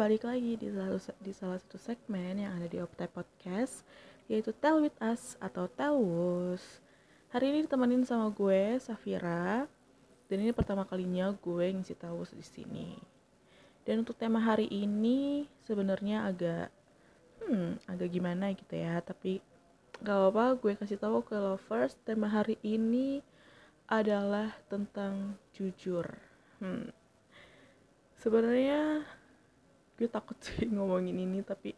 balik lagi di salah, di salah satu segmen yang ada di Optai Podcast Yaitu Tell With Us atau Telwus Hari ini ditemenin sama gue, Safira. Dan ini pertama kalinya gue ngisi Telwus di sini. Dan untuk tema hari ini sebenarnya agak Hmm, agak gimana gitu ya. Tapi gak apa-apa gue kasih tahu ke lovers Tema hari ini adalah tentang jujur. Hmm, sebenarnya gue takut sih ngomongin ini tapi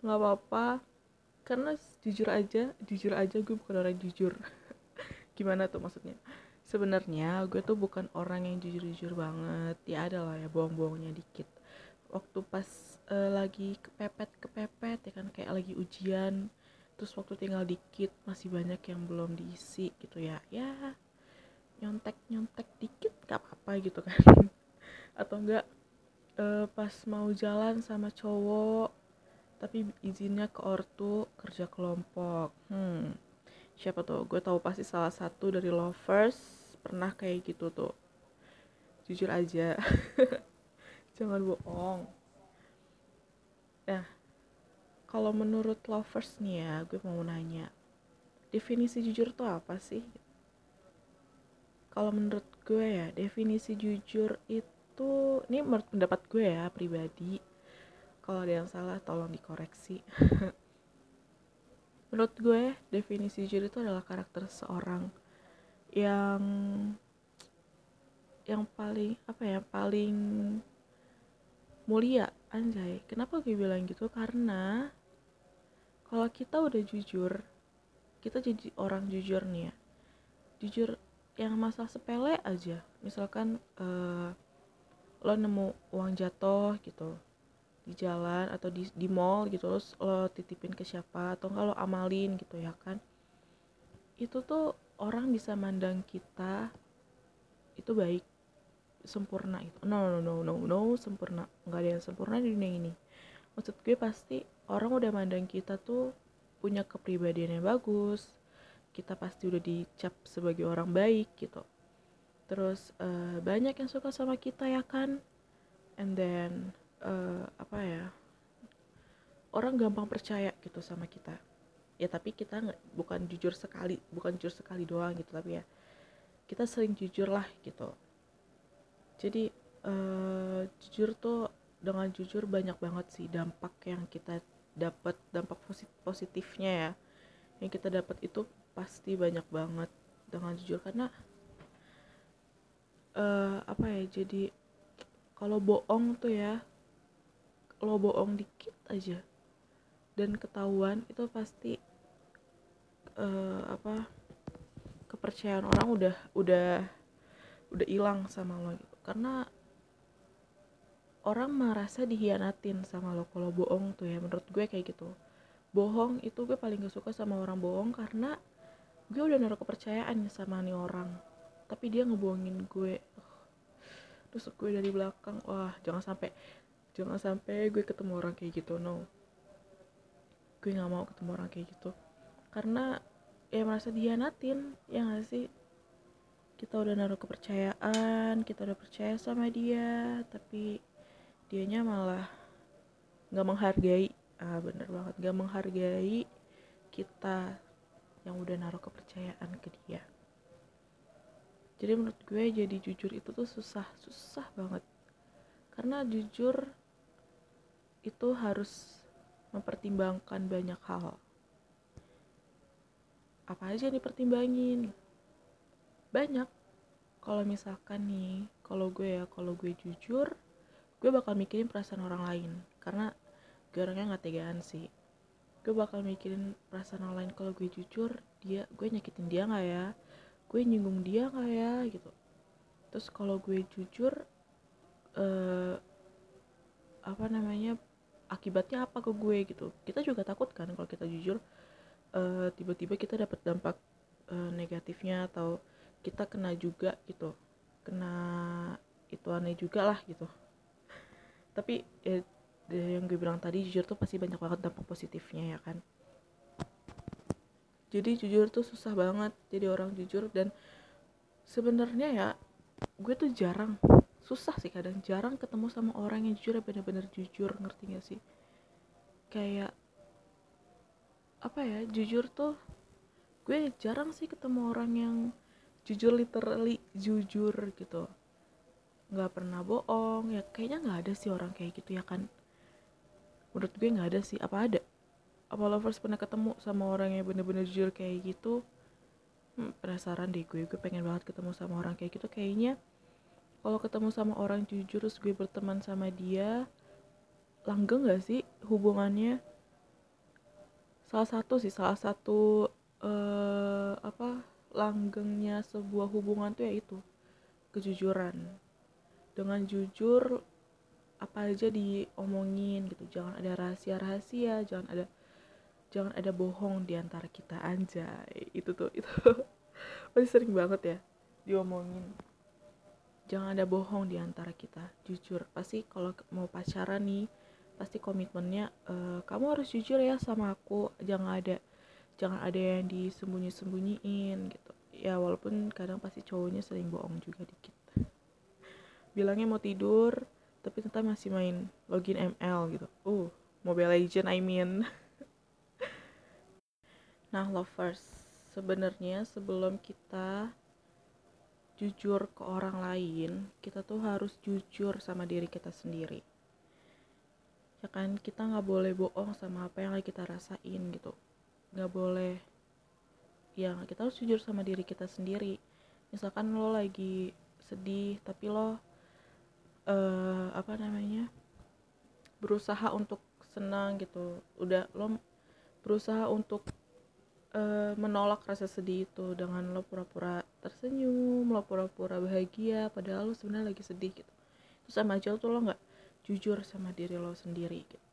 nggak apa-apa. Karena jujur aja jujur aja gue bukan orang jujur. Gimana tuh maksudnya? Sebenarnya gue tuh bukan orang yang jujur-jujur banget. Ya ada lah ya bohong-bohongnya dikit. Waktu pas uh, lagi kepepet kepepet ya kan kayak lagi ujian terus waktu tinggal dikit masih banyak yang belum diisi gitu ya. Ya nyontek nyontek dikit gak apa-apa gitu kan. Atau enggak uh, pas mau jalan sama cowok tapi izinnya ke ortu kerja kelompok. Hmm siapa tuh? Gue tahu pasti salah satu dari lovers pernah kayak gitu tuh. Jujur aja. Jangan bohong. Nah kalau menurut lovers nih ya gue mau nanya definisi jujur tuh apa sih? Kalau menurut gue ya definisi jujur itu itu ini menurut pendapat gue ya pribadi. Kalau ada yang salah tolong dikoreksi. Menurut gue definisi jujur itu adalah karakter seorang yang yang paling apa ya paling mulia anjay. Kenapa gue bilang gitu? Karena kalau kita udah jujur kita jadi orang jujur nih ya. Jujur yang masalah sepele aja. Misalkan uh, lo nemu uang jatuh gitu di jalan atau di di mall gitu terus lo titipin ke siapa atau lo amalin gitu ya kan? Itu tuh orang bisa mandang kita itu baik sempurna itu no no no no no sempurna. Nggak ada yang sempurna di dunia ini. Maksud gue pasti orang udah mandang kita tuh punya kepribadian yang bagus kita pasti udah dicap sebagai orang baik gitu terus uh, banyak yang suka sama kita ya kan? And then uh, apa ya? Orang gampang percaya gitu sama kita. Ya tapi kita nggak bukan jujur sekali bukan jujur sekali doang gitu tapi ya kita sering jujur lah gitu. Jadi uh, jujur tuh dengan jujur banyak banget sih dampak yang kita dapat dampak positifnya ya. Yang kita dapat itu pasti banyak banget dengan jujur. Karena uh, apa ya jadi kalau bohong tuh ya kalau bohong dikit aja. Dan ketahuan itu pasti uh, apa kepercayaan orang udah udah udah hilang sama lo gitu. Karena orang merasa dihianatin sama lo kalau bohong tuh ya menurut gue kayak gitu. Bohong itu gue paling gak suka sama orang bohong karena gue udah naruh kepercayaan sama nih orang tapi dia ngebohongin gue. Terus gue dari belakang wah jangan sampai jangan sampai gue ketemu orang kayak gitu no. Gue nggak mau ketemu orang kayak gitu. Karena ya merasa dianatin ya gak sih? Kita udah naruh kepercayaan kita udah percaya sama dia tapi dianya malah nggak menghargai. Ah bener banget nggak menghargai kita yang udah naruh kepercayaan ke dia jadi menurut gue jadi jujur itu tuh susah susah banget. Karena jujur itu harus mempertimbangkan banyak hal. Apa aja yang dipertimbangin? Banyak. Kalau misalkan nih kalau gue ya kalau gue jujur gue bakal mikirin perasaan orang lain. Karena gue orangnya nggak tegaan sih. Gue bakal mikirin perasaan orang lain. Kalau gue jujur dia gue nyakitin dia nggak ya gue nyinggung dia nggak ya gitu. Terus kalau gue jujur uh, apa namanya akibatnya apa ke gue gitu. Kita juga takut kan kalau kita jujur uh, tiba-tiba kita dapat dampak uh, negatifnya atau kita kena juga gitu. Kena itu aneh juga lah gitu. Tapi ya, yang gue bilang tadi jujur tuh pasti banyak banget dampak positifnya ya kan jadi jujur tuh susah banget jadi orang jujur dan sebenarnya ya gue tuh jarang susah sih kadang jarang ketemu sama orang yang jujur bener-bener jujur ngerti gak sih? Kayak apa ya jujur tuh gue jarang sih ketemu orang yang jujur literally jujur gitu. Nggak pernah bohong ya kayaknya nggak ada sih orang kayak gitu ya kan? Menurut gue nggak ada sih apa ada apa lovers pernah ketemu sama orang yang bener-bener jujur kayak gitu? Hmm, penasaran deh gue gue pengen banget ketemu sama orang kayak gitu. Kayaknya kalau ketemu sama orang jujur terus gue berteman sama dia langgeng gak sih hubungannya? Salah satu sih salah satu uh, apa langgengnya sebuah hubungan tuh yaitu kejujuran. Dengan jujur apa aja diomongin gitu. Jangan ada rahasia-rahasia jangan ada jangan ada bohong di antara kita anjay. Itu tuh itu. Pasti sering banget ya diomongin. Jangan ada bohong di antara kita jujur. Pasti kalau mau pacaran nih pasti komitmennya e, kamu harus jujur ya sama aku. Jangan ada jangan ada yang disembunyi-sembunyiin gitu. Ya walaupun kadang pasti cowoknya sering bohong juga dikit. Bilangnya mau tidur tapi ternyata masih main login ML gitu. Uh Mobile Legend I mean nah lovers sebenarnya sebelum kita jujur ke orang lain kita tuh harus jujur sama diri kita sendiri. Ya kan kita nggak boleh bohong sama apa yang lagi kita rasain gitu. Nggak boleh ya kita harus jujur sama diri kita sendiri. Misalkan lo lagi sedih tapi lo uh, apa namanya berusaha untuk senang gitu. Udah lo berusaha untuk uh, menolak rasa sedih itu dengan lo pura-pura tersenyum lo pura-pura bahagia padahal lo sebenarnya lagi sedih gitu. Terus sama aja tuh lo nggak jujur sama diri lo sendiri gitu.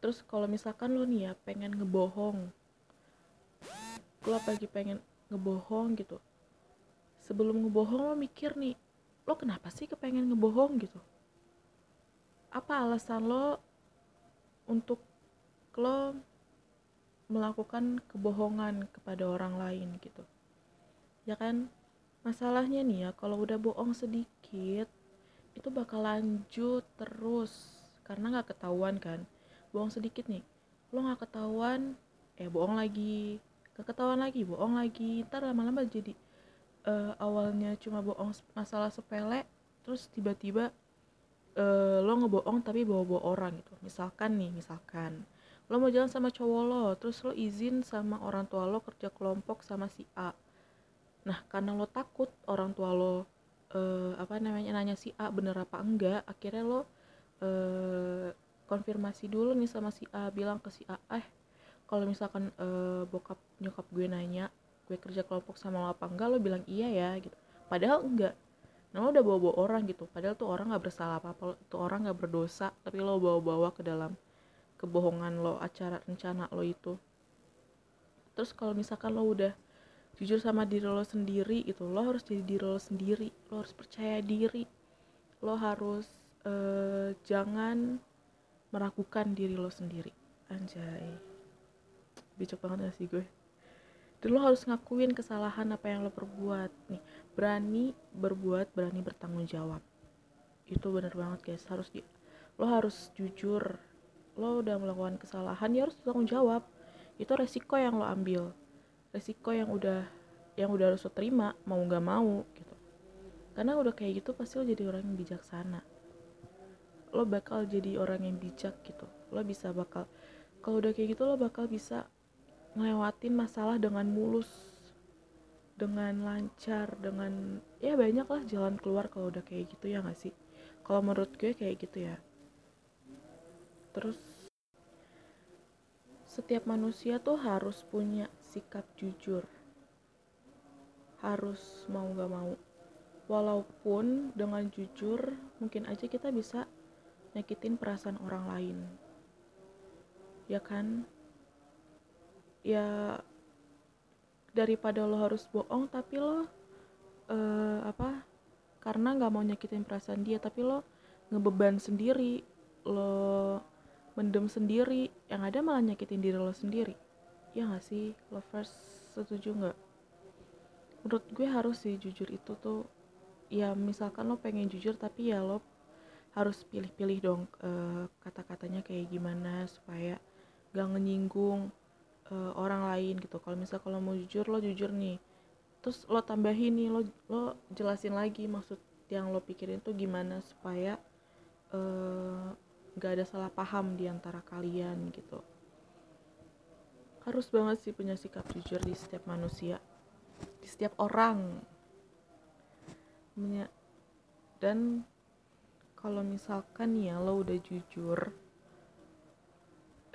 Terus kalau misalkan lo nih ya pengen ngebohong lo lagi pengen ngebohong gitu sebelum ngebohong lo mikir nih lo kenapa sih kepengen ngebohong gitu? Apa alasan lo untuk lo melakukan kebohongan kepada orang lain gitu. Ya kan? Masalahnya nih ya kalau udah bohong sedikit itu bakal lanjut terus. Karena nggak ketahuan kan? Bohong sedikit nih lo nggak ketahuan eh bohong lagi. Ketahuan lagi bohong lagi. Ntar lama-lama jadi uh, awalnya cuma bohong masalah sepele terus tiba-tiba uh, lo ngebohong tapi bawa-bawa orang gitu. Misalkan nih misalkan lo mau jalan sama cowok lo terus lo izin sama orang tua lo kerja kelompok sama si A. Nah karena lo takut orang tua lo uh, apa namanya nanya si A bener apa enggak akhirnya lo uh, konfirmasi dulu nih sama si A bilang ke si A eh kalau misalkan uh, bokap nyokap gue nanya gue kerja kelompok sama lo apa enggak lo bilang iya ya gitu. Padahal enggak. Nah lo udah bawa-bawa orang gitu padahal tuh orang nggak bersalah apa-apa tuh orang nggak berdosa tapi lo bawa-bawa ke dalam kebohongan lo acara rencana lo itu. Terus kalau misalkan lo udah jujur sama diri lo sendiri itu lo harus jadi diri lo sendiri lo harus percaya diri. Lo harus uh, jangan meragukan diri lo sendiri. Anjay. Bijak banget gak sih gue? Dan lo harus ngakuin kesalahan apa yang lo perbuat. Nih berani berbuat berani bertanggung jawab itu bener banget guys. Harus di lo harus jujur lo udah melakukan kesalahan ya harus bertanggung jawab. Itu resiko yang lo ambil. Resiko yang udah yang udah harus lo terima mau nggak mau gitu. Karena udah kayak gitu pasti lo jadi orang yang bijaksana. Lo bakal jadi orang yang bijak gitu. Lo bisa bakal kalau udah kayak gitu lo bakal bisa ngelewatin masalah dengan mulus dengan lancar dengan ya banyak lah jalan keluar kalau udah kayak gitu ya gak sih? Kalau menurut gue kayak gitu ya terus setiap manusia tuh harus punya sikap jujur. Harus mau gak mau. Walaupun dengan jujur mungkin aja kita bisa nyakitin perasaan orang lain. Ya kan? Ya daripada lo harus bohong tapi lo uh, apa karena nggak mau nyakitin perasaan dia tapi lo ngebeban sendiri. Lo mendem sendiri yang ada malah nyakitin diri lo sendiri. Ya nggak sih? Lo first setuju nggak? Menurut gue harus sih jujur itu tuh ya misalkan lo pengen jujur tapi ya lo harus pilih-pilih dong uh, kata-katanya kayak gimana supaya gak menyinggung uh, orang lain gitu. Kalau misal kalau mau jujur lo jujur nih. Terus lo tambahin nih lo lo jelasin lagi maksud yang lo pikirin tuh gimana supaya uh, gak ada salah paham di antara kalian gitu. Harus banget sih punya sikap jujur di setiap manusia di setiap orang. Dan kalau misalkan ya lo udah jujur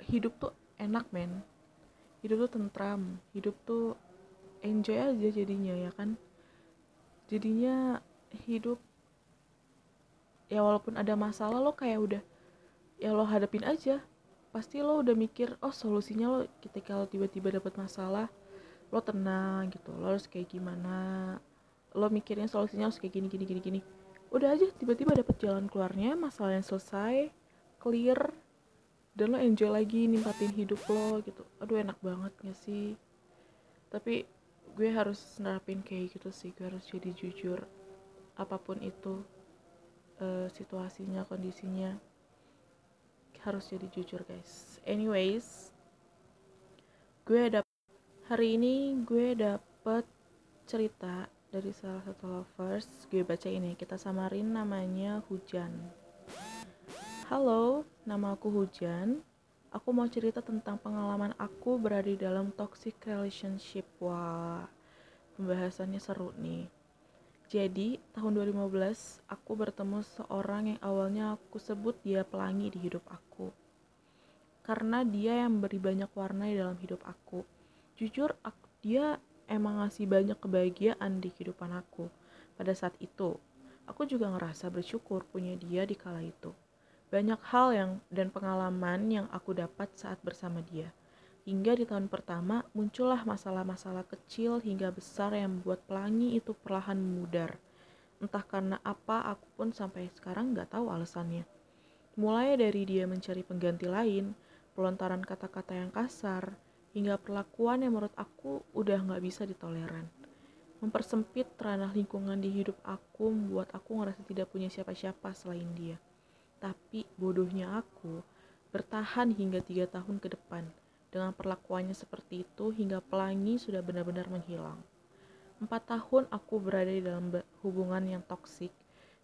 hidup tuh enak men. Hidup tuh tentram hidup tuh enjoy aja jadinya ya kan? Jadinya hidup ya walaupun ada masalah lo kayak udah ya lo hadapin aja. Pasti lo udah mikir oh solusinya lo ketika lo tiba-tiba dapat masalah lo tenang gitu. Lo harus kayak gimana? Lo mikirnya solusinya harus kayak gini gini gini gini. Udah aja tiba-tiba dapet jalan keluarnya masalah yang selesai clear dan lo enjoy lagi nimpatin hidup lo gitu. Aduh enak banget gak sih? Tapi gue harus nerapin kayak gitu sih. Gue harus jadi jujur apa pun itu uh, situasinya kondisinya harus jadi jujur guys. Anyways gue dapet hari ini gue dapet cerita dari salah satu lovers. Gue baca ini kita samarin namanya Hujan. Halo, nama aku Hujan. Aku mau cerita tentang pengalaman aku berada di dalam toxic relationship. Wah, pembahasannya seru nih Jadi, tahun 2015 aku bertemu seorang yang awalnya aku sebut dia pelangi di hidup aku Karena dia yang beri banyak warna di dalam hidup aku Jujur, aku, dia emang ngasih banyak kebahagiaan di kehidupan aku. Pada saat itu, aku juga ngerasa bersyukur punya dia di kala itu. Banyak hal yang dan pengalaman yang aku dapat saat bersama dia. Hingga di tahun pertama muncullah masalah-masalah kecil hingga besar yang membuat pelangi itu perlahan memudar. Entah karena apa aku pun sampai sekarang gak tahu alasannya. Mulai dari dia mencari pengganti lain, pelontaran kata-kata yang kasar, hingga perlakuan yang menurut aku udah gak bisa ditoleran. Mempersempit ranah lingkungan di hidup aku membuat aku ngerasa tidak punya siapa-siapa selain dia. Tapi bodohnya aku bertahan hingga tiga tahun ke depan dengan perlakuannya seperti itu hingga pelangi sudah benar-benar menghilang. Empat tahun aku berada di dalam hubungan yang toksik,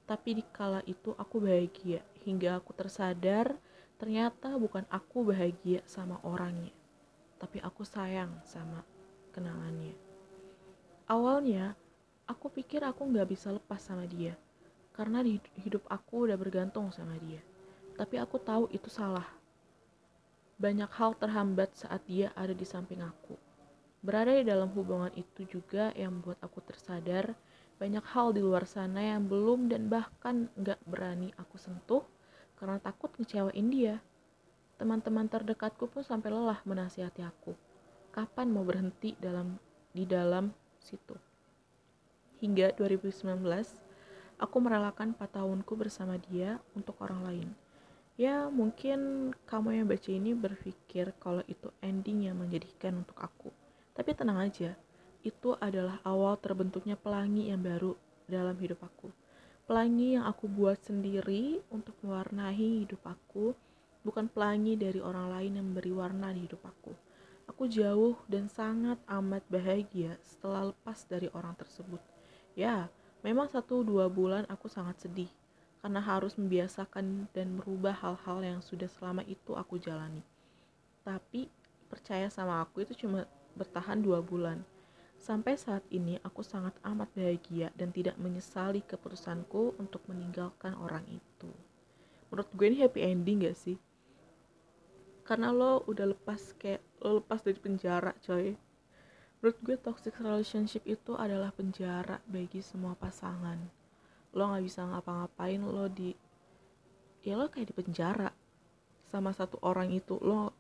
tapi di kala itu aku bahagia hingga aku tersadar ternyata bukan aku bahagia sama orangnya tapi aku sayang sama kenangannya. Awalnya, aku pikir aku nggak bisa lepas sama dia, karena di hidup aku udah bergantung sama dia. Tapi aku tahu itu salah. Banyak hal terhambat saat dia ada di samping aku. Berada di dalam hubungan itu juga yang membuat aku tersadar banyak hal di luar sana yang belum dan bahkan nggak berani aku sentuh karena takut ngecewain dia. Teman-teman terdekatku pun sampai lelah menasihati aku. Kapan mau berhenti dalam di dalam situ? Hingga 2019, aku merelakan 4 tahunku bersama dia untuk orang lain. Ya, mungkin kamu yang baca ini berpikir kalau itu ending yang menjadikan untuk aku. Tapi tenang aja, itu adalah awal terbentuknya pelangi yang baru dalam hidup aku. Pelangi yang aku buat sendiri untuk mewarnai hidup aku bukan pelangi dari orang lain yang memberi warna di hidup aku. Aku jauh dan sangat amat bahagia setelah lepas dari orang tersebut. Ya, memang satu dua bulan aku sangat sedih karena harus membiasakan dan merubah hal-hal yang sudah selama itu aku jalani. Tapi percaya sama aku itu cuma bertahan dua bulan. Sampai saat ini aku sangat amat bahagia dan tidak menyesali keputusanku untuk meninggalkan orang itu. Menurut gue ini happy ending gak sih? karena lo udah lepas kayak lo lepas dari penjara coy menurut gue toxic relationship itu adalah penjara bagi semua pasangan lo nggak bisa ngapa-ngapain lo di ya lo kayak di penjara sama satu orang itu. Lo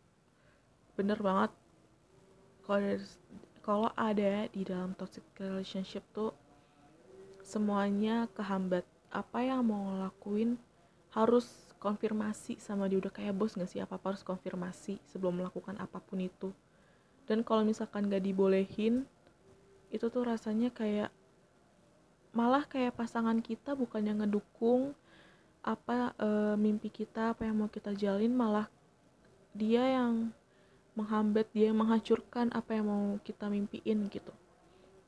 bener banget kalau ada di dalam toxic relationship tuh semuanya kehambat. Apa yang mau ngelakuin harus konfirmasi sama dia. Udah kayak bos gak sih? Apa apa harus konfirmasi sebelum melakukan apa pun itu. Dan kalau misalkan gak dibolehin itu tuh rasanya kayak malah kayak pasangan kita bukan yang ngedukung apa e, mimpi kita apa yang mau kita jalin malah dia yang menghambat dia yang menghancurkan apa yang mau kita mimpiin gitu.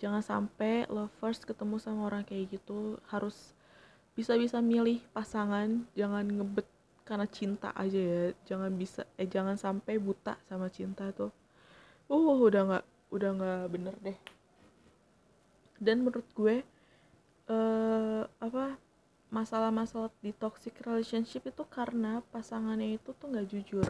Jangan sampai lovers ketemu sama orang kayak gitu harus bisa-bisa milih pasangan jangan ngebet karena cinta aja ya jangan bisa eh jangan sampai buta sama cinta tuh. Uh udah nggak udah nggak bener deh. Dan menurut gue uh, apa masalah-masalah di toxic relationship itu karena pasangannya itu tuh nggak jujur.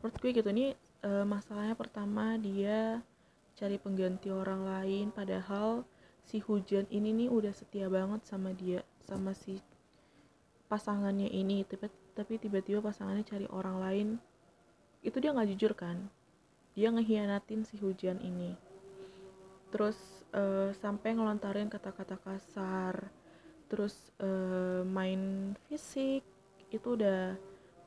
Menurut gue gitu nih uh, masalahnya pertama dia cari pengganti orang lain padahal si hujan ini nih udah setia banget sama dia sama si pasangannya ini. Tapi tiba-tiba pasangannya cari orang lain itu dia nggak jujur kan? Dia ngehianatin si hujan ini. Terus uh, sampai ngelontarin kata-kata kasar terus uh, main fisik itu udah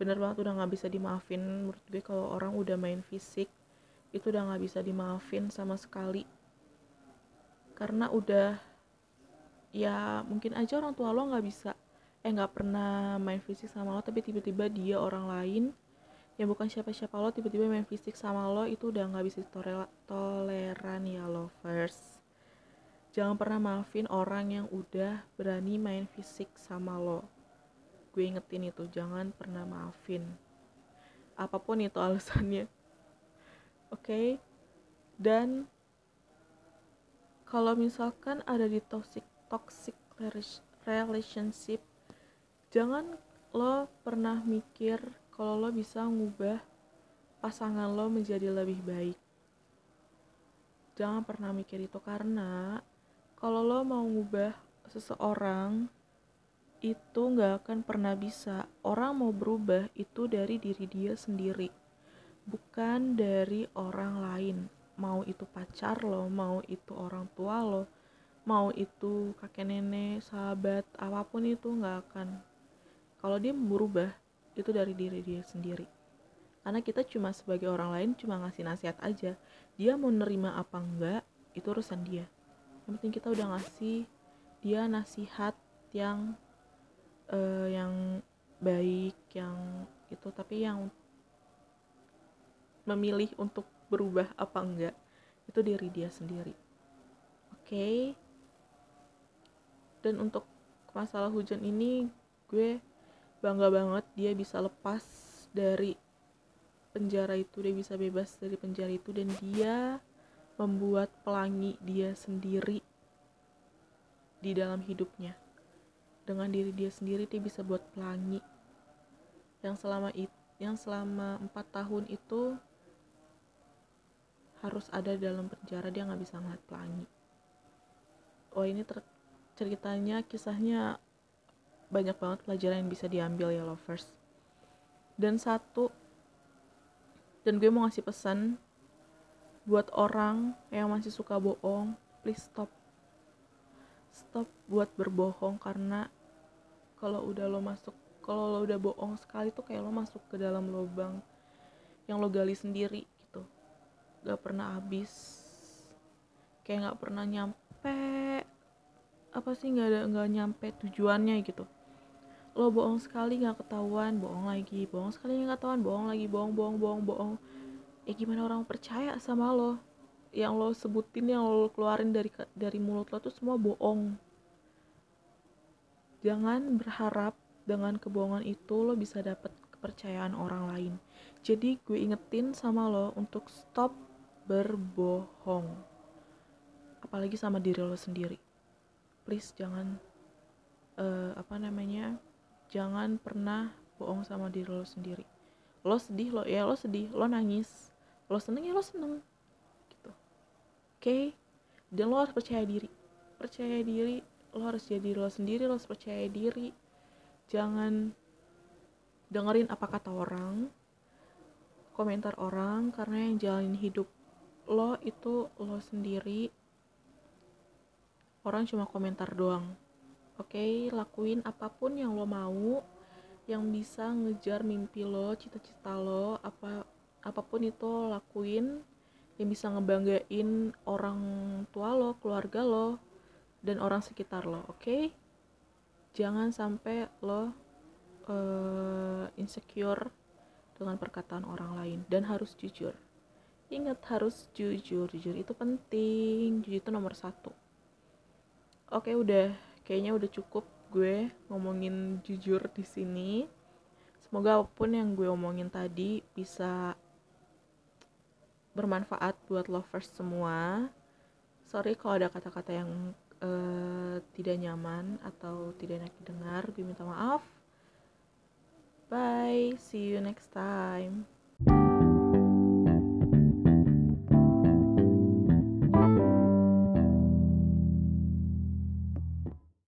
bener banget udah nggak bisa dimaafin. Menurut gue kalau orang udah main fisik itu udah nggak bisa dimaafin sama sekali. Karena udah ya mungkin aja orang tua lo nggak bisa eh nggak pernah main fisik sama lo tapi tiba-tiba dia orang lain yang bukan siapa-siapa lo tiba-tiba main fisik sama lo itu udah nggak bisa toleran ya lovers jangan pernah maafin orang yang udah berani main fisik sama lo. Gue ingetin itu jangan pernah maafin. Apa pun itu alasannya. Oke? Okay? dan kalau misalkan ada di toxic toxic relationship jangan lo pernah mikir kalau lo bisa ngubah pasangan lo menjadi lebih baik. Jangan pernah mikir itu karena kalau lo mau ngubah seseorang itu nggak akan pernah bisa. Orang mau berubah itu dari diri dia sendiri bukan dari orang lain. Mau itu pacar lo mau itu orang tua lo mau itu kakek nenek sahabat apa pun itu nggak akan. Kalau dia berubah itu dari diri dia sendiri. Karena kita cuma sebagai orang lain cuma ngasih nasihat aja. Dia mau nerima apa enggak itu urusan dia yang penting kita udah ngasih dia nasihat yang uh, yang baik yang itu tapi yang memilih untuk berubah apa enggak itu diri dia sendiri oke okay? dan untuk masalah hujan ini gue bangga banget dia bisa lepas dari penjara itu dia bisa bebas dari penjara itu dan dia membuat pelangi dia sendiri di dalam hidupnya. Dengan diri dia sendiri dia bisa buat pelangi. Yang selama itu yang selama empat tahun itu harus ada dalam penjara dia nggak bisa ngeliat pelangi. Oh ini ter ceritanya kisahnya banyak banget pelajaran yang bisa diambil ya lovers. Dan satu dan gue mau ngasih pesan buat orang yang masih suka bohong please stop. Stop buat berbohong karena kalau udah lo masuk kalau lo udah bohong sekali tuh kayak lo masuk ke dalam lubang yang lo gali sendiri gak pernah habis. Kayak gak pernah nyampe apa sih nggak ada nggak nyampe tujuannya gitu. Lo bohong sekali nggak ketahuan bohong lagi bohong sekali nggak ketahuan bohong lagi bohong bohong bohong bohong ya gimana orang percaya sama lo? Yang lo sebutin yang lo keluarin dari dari mulut lo tuh semua bohong. Jangan berharap dengan kebohongan itu lo bisa dapet kepercayaan orang lain. Jadi gue ingetin sama lo untuk stop berbohong. Apalagi sama diri lo sendiri. Please jangan uh, apa namanya jangan pernah bohong sama diri lo sendiri. Lo sedih lo ya lo sedih lo nangis lo seneng ya lo seneng. Gitu. Oke? Okay? dan lo harus percaya diri. Percaya diri lo harus jadi lo sendiri lo harus percaya diri. Jangan dengerin apa kata orang komentar orang karena yang jalanin hidup lo itu lo sendiri. Orang cuma komentar doang. Oke? Okay, lakuin apa pun yang lo mau yang bisa ngejar mimpi lo cita-cita lo apa apa pun itu lakuin yang bisa ngebanggain orang tua lo keluarga lo dan orang sekitar lo oke? Okay? jangan sampai lo uh, insecure dengan perkataan orang lain dan harus jujur. Ingat harus jujur. Jujur itu penting. Jujur itu nomor satu. Oke udah. Kayaknya udah cukup gue ngomongin jujur di sini. Semoga apa pun yang gue omongin tadi bisa bermanfaat buat lovers semua. Sorry kalau ada kata-kata yang uh, tidak nyaman atau tidak enak didengar gue minta maaf. Bye see you next time